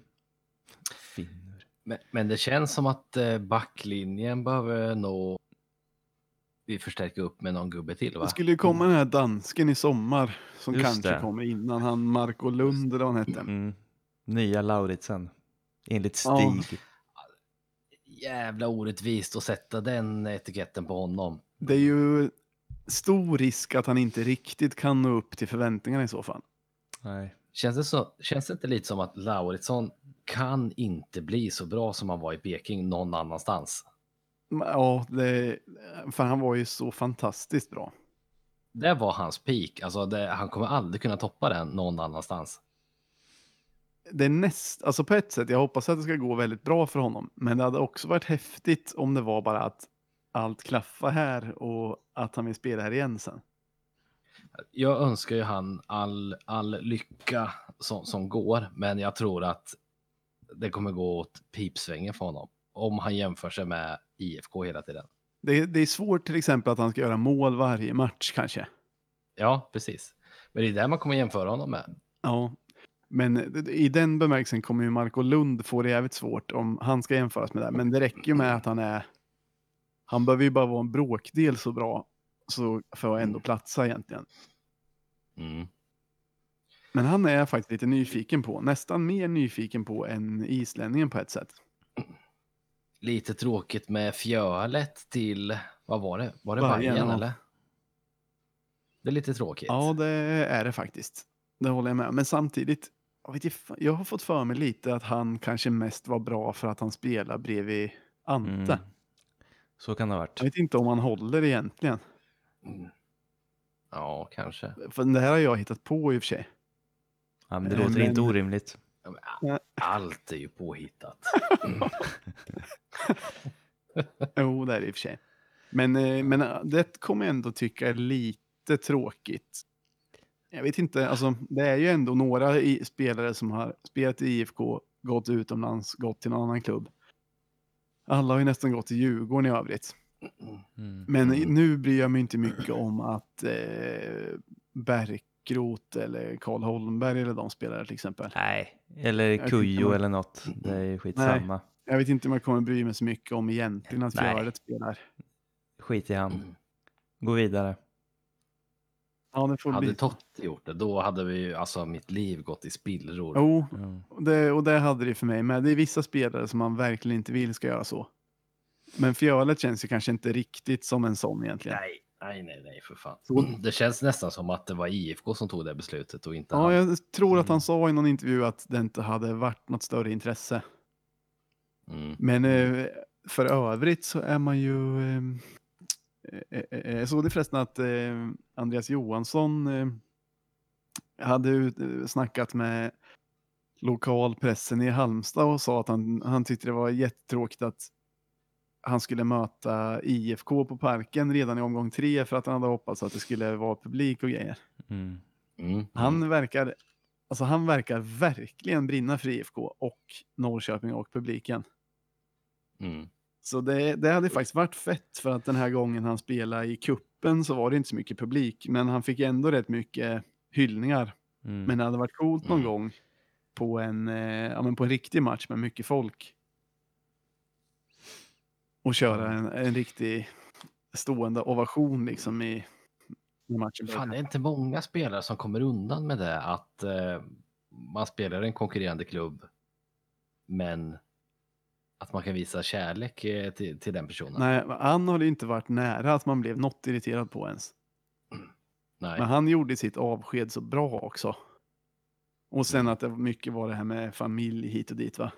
Finner. Men, men det känns som att eh, backlinjen behöver nog vi förstärka upp med någon gubbe till va? Det skulle ju komma den här dansken i sommar som Just kanske det. kommer innan han Marco Lund eller vad han hette. Mm. Nya Lauritsen. Enligt Ja. Stig. Jävla orättvist att sätta den etiketten på honom. Det är ju stor risk att han inte riktigt kan nå upp till förväntningarna i så fall. Nej. Känns det, så, känns det inte lite som att Lauritsson kan inte bli så bra som han var i Peking någon annanstans? Ja, det, för han var ju så fantastiskt bra. Det var hans peak. Alltså det, han kommer aldrig kunna toppa den någon annanstans. Det är näst, alltså på ett sätt, jag hoppas att det ska gå väldigt bra för honom. Men det hade också varit häftigt om det var bara att allt klaffar här och att han vill spela här igen sen. Jag önskar ju han all, all lycka som, som går, men jag tror att det kommer gå åt pipsvängen för honom. Om han jämför sig med IFK hela tiden. Det, det är svårt till exempel att han ska göra mål varje match kanske. Ja, precis. Men det är det man kommer jämföra honom med. Ja, men i den bemärkelsen kommer ju Marco Lund få det jävligt svårt om han ska jämföras med det. Men det räcker ju med att han är... Han behöver ju bara vara en bråkdel så bra så för att ändå platsa egentligen. Mm. Men han är jag faktiskt lite nyfiken på. Nästan mer nyfiken på än islänningen på ett sätt. Lite tråkigt med fjölet till, vad var det? Var det Bajen, eller? Det är lite tråkigt. Ja, det är det faktiskt. Det håller jag med Men samtidigt, jag, vet inte, jag har fått för mig lite att han kanske mest var bra för att han spelar bredvid Ante. Mm. Så kan det ha varit. Jag vet inte om han håller egentligen. Mm. Ja, kanske. För det här har jag hittat på i och för sig. Ja, men det låter men- inte orimligt. Ja, Allt är ju påhittat. Jo, det är det i och för sig. Men, eh, men eh, det kommer jag ändå tycka är lite tråkigt. Jag vet inte, alltså det är ju ändå några i, spelare som har spelat i IFK, gått utomlands, gått till någon annan klubb. Alla har ju nästan gått till Djurgården i övrigt. Mm. Men Mm. nu bryr jag mig inte mycket om att eh, Bärkroth eller Karl Holmberg eller de spelare till exempel. Nej, eller Kujo eller något. Det är skitsamma. Jag vet inte om jag kommer bry mig så mycket om egentligen att Nej. Fjärdet spelar. Skit i han. Gå vidare. Ja, det får Hade bli. Totti gjort det, då hade vi ju, alltså mitt liv gått i spillror. Jo, Mm. och det, och det hade det för mig med. Det är vissa spelare som man verkligen inte vill ska göra så. Men Fjölet känns ju kanske inte riktigt som en sån egentligen. Nej, nej, nej, nej, för fan. Så- Det känns nästan som att det var IFK som tog det beslutet och inte Ja, han. jag tror att Mm. han sa i någon intervju att det inte hade varit något större intresse. Mm. Men eh, för övrigt så är man ju... Eh, eh, eh, jag såg det förresten att eh, Andreas Johansson eh, hade ut- snackat med lokalpressen i Halmstad och sa att han, han tyckte det var jättetråkigt att han skulle möta IFK på parken redan i omgång tre för att han hade hoppats att det skulle vara publik och grejer. Mm. Mm. Han verkar, alltså han verkar verkligen brinna för IFK och Norrköping och publiken. Mm. Så det, det hade faktiskt varit fett för att den här gången han spelade i kuppen så var det inte så mycket publik, men han fick ändå rätt mycket hyllningar. Mm. Men det hade varit coolt någon Mm. gång på en, eh, ja, men på en riktig match med mycket folk. Och köra en, en riktig stående ovation liksom i, matchen Fan, det är inte många spelare som kommer undan med det att eh, man spelar en konkurrerande klubb, men att man kan visa kärlek eh, till, till den personen. Nej, han har det inte varit nära att man blev något irriterad på ens. Nej. Men han gjorde sitt avsked så bra också. Och sen att det mycket var det här med familj hit och dit va.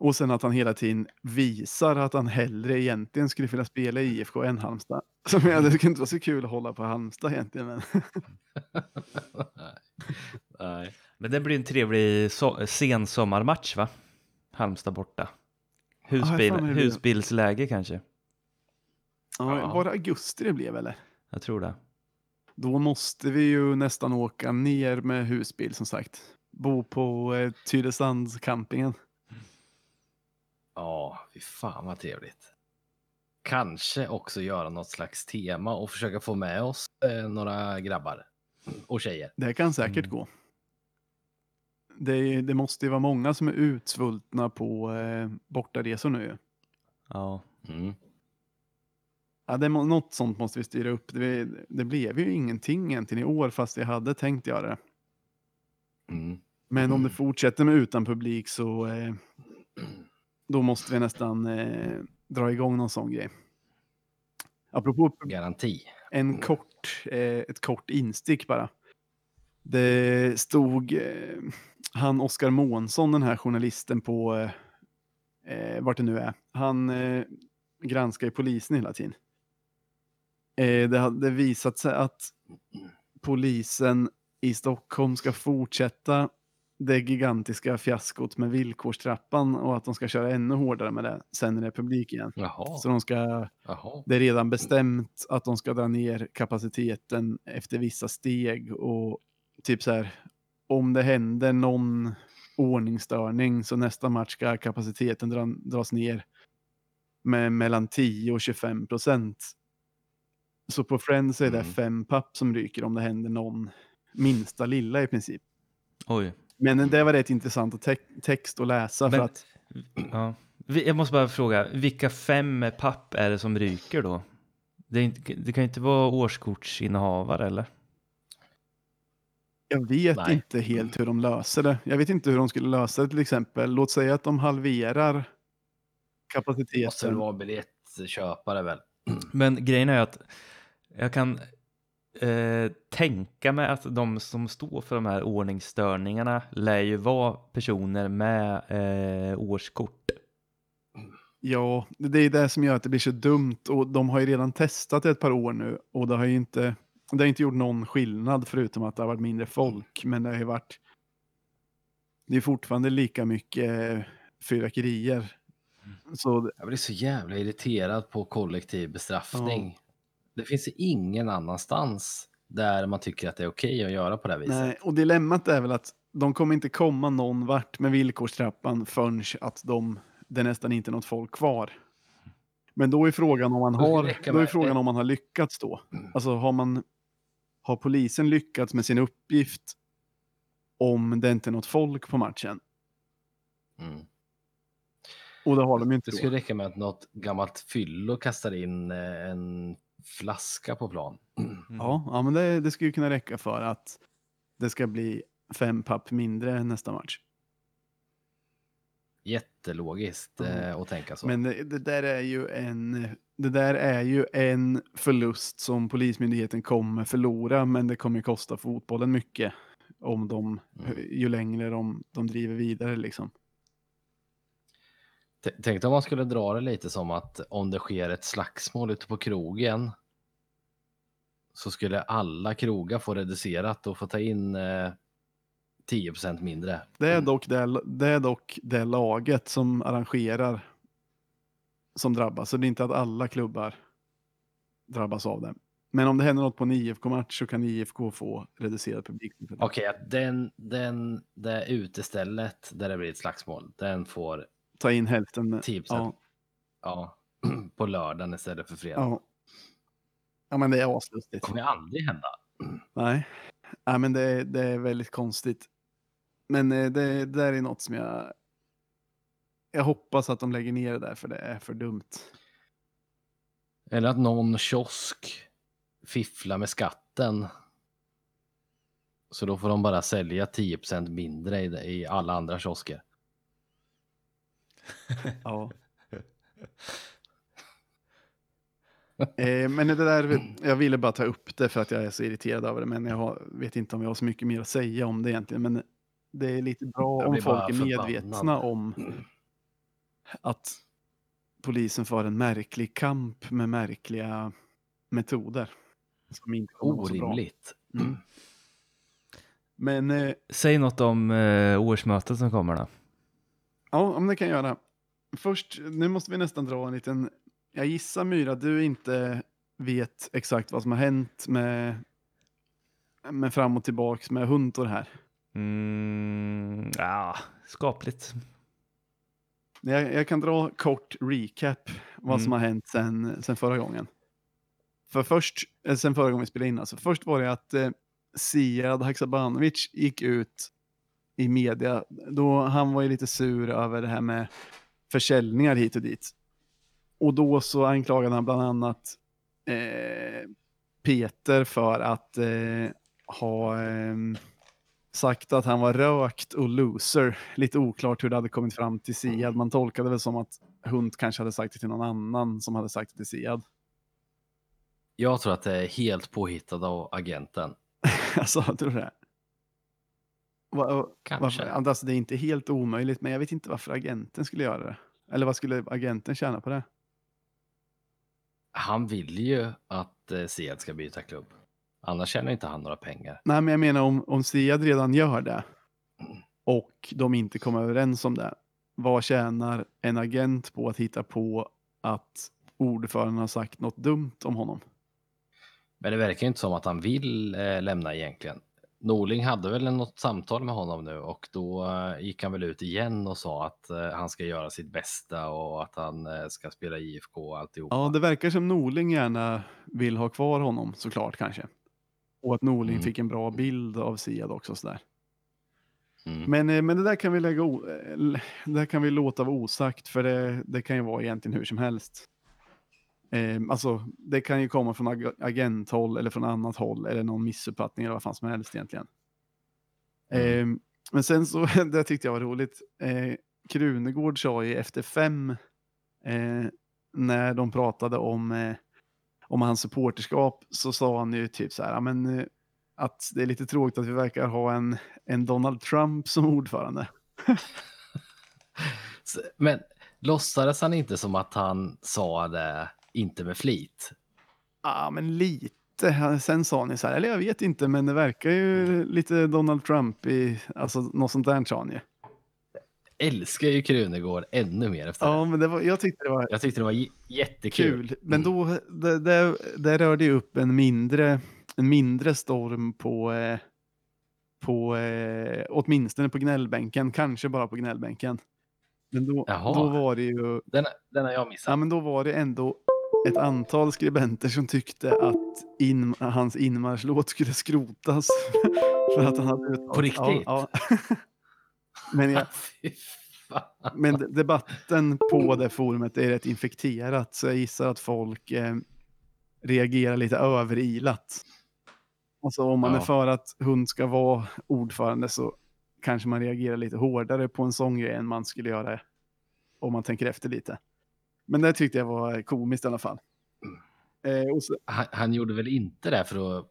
Och sen att han hela tiden visar att han hellre egentligen skulle vilja spela i IFK än Halmstad. Som jag, det skulle inte vara så kul att hålla på Halmstad egentligen. Men Nej. Nej. Men det blir en trevlig so sensommarmatch va? Halmstad borta. Husbil, blir- husbilsläge kanske. ja, Ja. var det augusti det blev eller? Jag tror det. Då måste vi ju nästan åka ner med husbil som sagt. Bo på eh, Tyresandscampingen. Ja, fy fan vad trevligt. Kanske också göra något slags tema och försöka få med oss eh, några grabbar och tjejer. Det kan säkert Mm. gå. Det, det måste ju vara många som är utsvultna på eh, bortaresor nu. Ja. Mm. Ja, det, något sånt måste vi styra upp. Det, det blev ju ingenting egentligen i år fast jag hade tänkt göra det. Mm. Men om det fortsätter med utan publik så eh, då måste vi nästan eh, dra igång någon sån grej. Apropå Garanti. en kort, eh, ett kort instick bara. Det stod eh, han Oskar Månsson, den här journalisten på eh, eh, vart det nu är. Han eh, granskar ju polisen hela tiden. Eh, det hade visat sig att polisen i Stockholm ska fortsätta det gigantiska fiaskot med villkorstrappan och att de ska köra ännu hårdare med det sen när det är publik igen. Jaha. Så de ska Jaha. det är redan bestämt att de ska dra ner kapaciteten efter vissa steg och typ så här om det händer någon ordningsstörning så nästa match ska kapaciteten dra, dras ner med mellan 10 och 25 procent. Så på Friends är det Mm. fem papp som ryker om det händer någon minsta lilla i princip. Oj. Men det var rätt intressant att te text att läsa för Men- att Ja. Jag måste bara fråga, vilka fem papp är det som ryker då? Det, inte, det kan ju inte vara årskortsinnehavare eller? Jag vet Nej. inte helt hur de löser det. Jag vet inte hur de skulle lösa det till exempel. Låt säga att de halverar Måste väl kapaciteten. vara biljettköpare väl? Men grejen är att jag kan eh, tänka mig att de som står för de här ordningsstörningarna lär ju vara personer med eh, årskort. Ja, det är det som gör att det blir så dumt. Och de har ju redan testat ett par år nu. Och det har ju inte, det har inte gjort någon skillnad förutom att det har varit mindre folk. Men det har ju varit... Det är fortfarande lika mycket eh, fyrverkerier. Så det- Jag blir så jävla irriterad på kollektiv bestraffning. Det finns ingen annanstans där man tycker att det är okej att göra på det här viset. Nej, och dilemmat är väl att de kommer inte komma någon vart med villkorstrappan förrän att de, det nästan inte är något folk kvar. Men då är frågan om man har, då är frågan om man har lyckats då. Alltså har man, har polisen lyckats med sin uppgift om det inte är något folk på matchen? Mm. Och det har de ju inte Det då. skulle räcka med att något gammalt fyllo kastar in eh, en flaska på plan. Ja, ja men det, det skulle ju kunna räcka för att det ska bli fem papp mindre nästa match. Jättelogiskt eh, att tänka så. Men det, det, där är ju en, det där är ju en förlust som Polismyndigheten kommer förlora, men det kommer kosta fotbollen mycket om de, Mm. ju längre de, de driver vidare liksom. T- Tänk om man skulle dra det lite som att om det sker ett slagsmål ute på krogen så skulle alla krogar få reducerat och få ta in eh, 10 mindre. Det är, dock det, det är dock det laget som arrangerar som drabbas, så det är inte att alla klubbar drabbas av det. Men om det händer något på en IFK-match så kan IFK få reducerad publik. Okej, att den, den, det utestället där det blir ett slagsmål, den får Ta in hälften. 10 Ja, ja, på lördagen istället för fredag. ja. ja, men det är aslustigt. Det kommer aldrig hända. Nej, Nej men det, det är väldigt konstigt. Men eh, det, det där är något som jag... Jag hoppas att de lägger ner det där för det är för dumt. Eller att någon kiosk fiffla med skatten. Så då får de bara sälja 10% mindre i, i alla andra kiosker. Ja. eh, men det där, jag ville bara ta upp det för att jag är så irriterad över det, men jag har, vet inte om jag har så mycket mer att säga om det egentligen. Men det är lite bra om folk är förbannad. medvetna om att polisen för en märklig kamp med märkliga metoder. Som inte. Orimligt. Mm. Men eh, Säg något om eh, årsmötet som kommer då. ja, om det kan jag göra. Först, nu måste vi nästan dra en liten... Jag gissar Myra, du inte vet exakt vad som har hänt med, med fram och tillbaks med Huntor här. Mm, ja, skapligt. Jag, jag kan dra kort recap vad som Mm. har hänt sen, sen förra gången. För först, eh, sen förra gången vi spelade in alltså. Först var det att eh, Siad Haksabanovic gick ut i media. Då han var ju lite sur över det här med försäljningar hit och dit. Och då så anklagade han bland annat eh, Peter för att eh, ha eh, sagt att han var rökt och loser. Lite oklart hur det hade kommit fram till Siad. Man tolkade väl som att Hund kanske hade sagt det till någon annan som hade sagt det till Siad. Jag tror att det är helt påhittat av agenten. alltså, tror det. Va- Kanske. Varför? Alltså, det är inte helt omöjligt, men jag vet inte varför agenten skulle göra det. Eller vad skulle agenten tjäna på det? Han vill ju att eh, Sead ska byta klubb. Annars tjänar inte han några pengar. Nej, men jag menar om, om Siad redan gör det och de inte kommer överens om det. Vad tjänar en agent på att hitta på att ordföranden har sagt något dumt om honom? Men det verkar inte som att han vill eh, lämna egentligen. Norling hade väl något samtal med honom nu och då eh, gick han väl ut igen och sa att eh, han ska göra sitt bästa och att han eh, ska spela IFK och alltihopa. Ja, det verkar som Norling gärna vill ha kvar honom såklart kanske. Och att Norling Mm. fick en bra bild av Siad också. Sådär. Mm. Men, eh, men det där kan vi lägga o- eh, där kan vi låta vara osagt för det, det kan ju vara egentligen hur som helst. Eh, alltså, det kan ju komma från ag- agenthåll eller från annat håll eller någon missuppfattning eller vad fan som helst egentligen. Eh, men sen så, det tyckte jag var roligt. Eh, Krunegård sa ju efter fem, eh, när de pratade om, eh, om hans supporterskap, så sa han ju typ så här, "Ja, men, eh, att det är lite tråkigt att vi verkar ha en, en Donald Trump som ordförande. Men låtsades han inte som att han sa det inte med flit? Ja, men lite. Sen sa ni så här, eller jag vet inte, men det verkar ju lite Donald Trump i, alltså något sånt där sa ni. ju. Älskar ju Krunegård ännu mer efter Ja, det. men det var, jag tyckte det var Jag tyckte det var jättekul. kul. Men då, det, det, det rörde ju upp en mindre, en mindre storm på, eh, på eh, åtminstone på gnällbänken, kanske bara på gnällbänken. Men då, Jaha. då var det ju, Den, den har jag missat. ja men då var det ändå ett antal skribenter som tyckte att in, hans inmarschlåt skulle skrotas. för att han hade uttalat. På riktigt? Ja, ja. men, jag, men de- debatten på det forumet är rätt infekterat, så jag gissar att folk eh, reagerar lite överilat. Alltså om man Ja. är för att hund ska vara ordförande så kanske man reagerar lite hårdare på en sån grej än man skulle göra om man tänker efter lite. Men det tyckte jag var komiskt i alla fall. Eh, och så, Han, han gjorde väl inte det för att,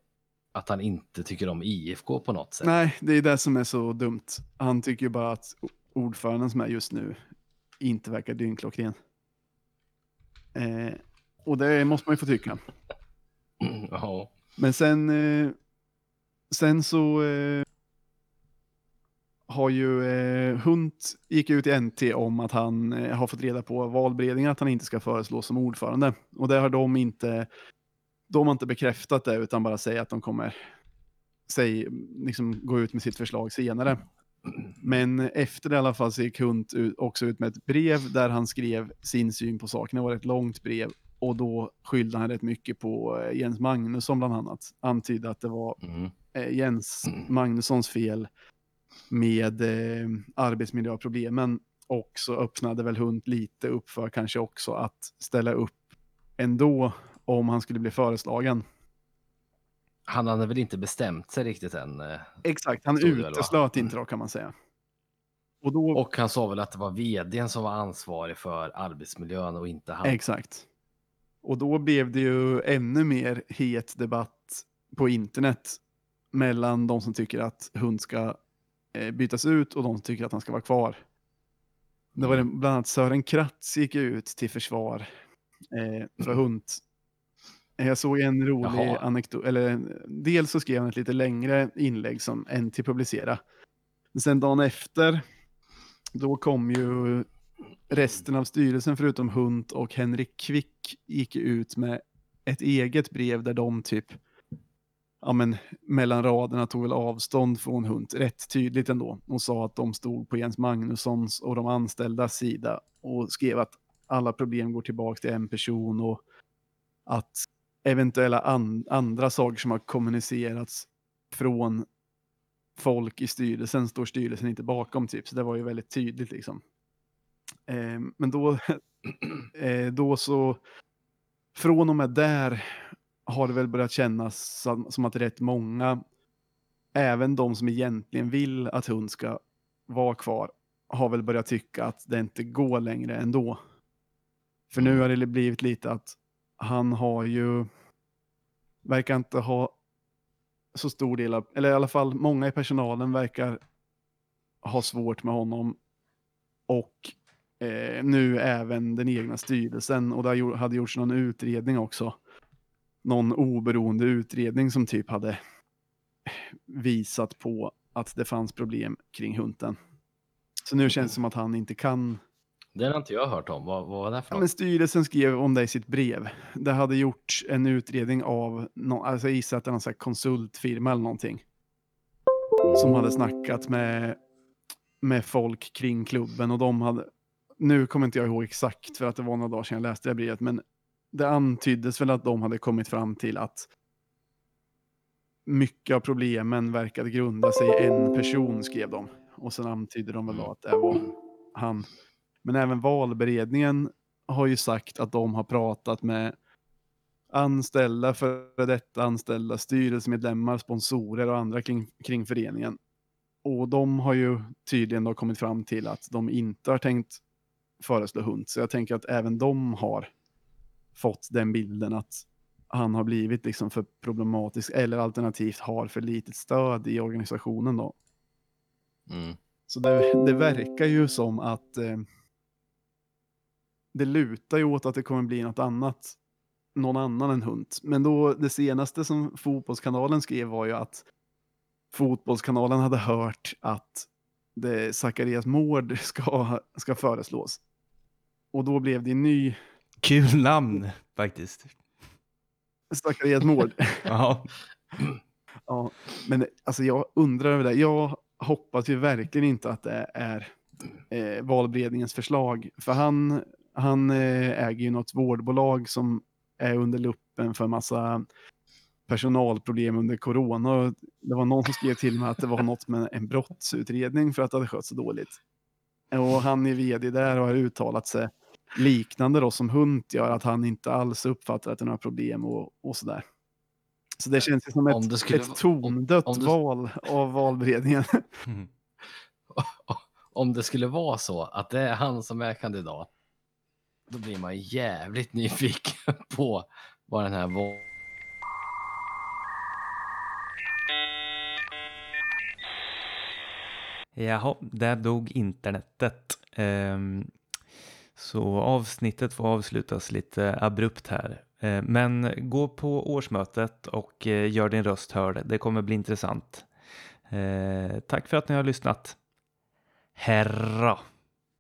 att han inte tycker om IFK på något sätt? nej, det är det som är så dumt. Han tycker ju bara att ordföranden som är just nu inte verkar dyngklockren. Eh, och det måste man ju få tycka. Ja. Men sen, eh, sen så eh, har ju eh, Hunt gick ut i NT om att han eh, har fått reda på valberedningen att han inte ska föreslås som ordförande. Och det har de inte, de har inte bekräftat det utan bara säger att de kommer säg, liksom, gå ut med sitt förslag senare. Men efter det i alla fall så gick Hunt ut, också ut med ett brev där han skrev sin syn på saken. Det var ett långt brev och då skyllde han rätt mycket på eh, Jens Magnusson bland annat. Antydde att det var Mm. eh, Jens Magnussons fel med eh, arbetsmiljöproblemen och så öppnade väl Hunt lite upp för kanske också att ställa upp ändå om han skulle bli föreslagen. Han hade väl inte bestämt sig riktigt än. eh, Exakt, han uteslöt inte då kan man säga. Och då, Och han sa väl att det var vdn som var ansvarig för arbetsmiljön och inte han. Exakt. Och då blev det ju ännu mer het debatt på internet mellan de som tycker att hund ska eh, bytas ut och de som tycker att han ska vara kvar. Det var det, bland annat Sören Kratz gick ut till försvar eh, för hund. Jag såg en rolig Jaha. anekdot, eller dels så skrev han ett lite längre inlägg som en till publicera. Men sen dagen efter, då kom ju resten av styrelsen förutom Hunt och Henrik Kvick gick ut med ett eget brev där de typ ja men mellan raderna tog väl avstånd från Hunt rätt tydligt ändå och sa att de stod på Jens Magnussons och de anställdas sida och skrev att alla problem går tillbaka till en person och att eventuella an andra saker som har kommunicerats från folk i styrelsen står styrelsen inte bakom typ. Så det var ju väldigt tydligt liksom. Eh, men då, eh, då så, från och med där har det väl börjat kännas som, som att rätt många, även de som egentligen vill att hund ska vara kvar, har väl börjat tycka att det inte går längre ändå. För nu har det blivit lite att han har ju, verkar inte ha så stor del av, eller i alla fall många i personalen verkar ha svårt med honom. Och eh, nu även den egna styrelsen. Och det hade gjorts någon utredning också. Någon oberoende utredning som typ hade visat på att det fanns problem kring hunten. Så nu känns det som att han inte kan den har inte jag hört om. Vad, vad var det för Ja, något? men styrelsen skrev om det i sitt brev. Det hade gjorts en utredning av, nå- alltså jag gissar att det är någon sån här konsultfirma eller någonting. Som hade snackat med, med folk kring klubben och de hade, nu kommer inte jag ihåg exakt för att det var några dagar sedan jag läste det brevet, men det antyddes väl att de hade kommit fram till att mycket av problemen verkade grunda sig i en person, skrev de. Och sen antydde de väl då att det var han. Men även valberedningen har ju sagt att de har pratat med anställda, före detta anställda, styrelsemedlemmar, sponsorer och andra kring, kring föreningen. Och de har ju tydligen då kommit fram till att de inte har tänkt föreslå hund. Så jag tänker att även de har fått den bilden att han har blivit liksom för problematisk eller alternativt har för litet stöd i organisationen då. Mm. Så det, det verkar ju som att eh, det lutar ju åt att det kommer bli något annat. Någon annan än Hunt. Men då det senaste som Fotbollskanalen skrev var ju att Fotbollskanalen hade hört att det Zacharias Mård ska, ska föreslås. Och då blev det en ny Kul namn faktiskt. Zacharias Mård. Ja. Ja, men alltså jag undrar över det. Jag hoppas ju verkligen inte att det är eh, valberedningens förslag. För han, han eh, äger ju något vårdbolag som är under luppen för massa personalproblem under corona. Det var någon som skrev till mig att det var något med en brottsutredning för att det hade skött så dåligt. Och han är vd där och har uttalat sig liknande då som Hunt gör, att han inte alls uppfattar att det är några problem och, och sådär. Så det känns som Om ett, det skulle ett tondött om det- val av valberedningen. Mm. Om det skulle vara så att det är han som är kandidat, då blir man jävligt nyfiken på vad den här var. Jaha, där dog internetet. Ehm, så avsnittet får avslutas lite abrupt här. Eh, men gå på årsmötet och eh, gör din röst hörd. Det kommer bli intressant. Eh, tack för att ni har lyssnat. Herra!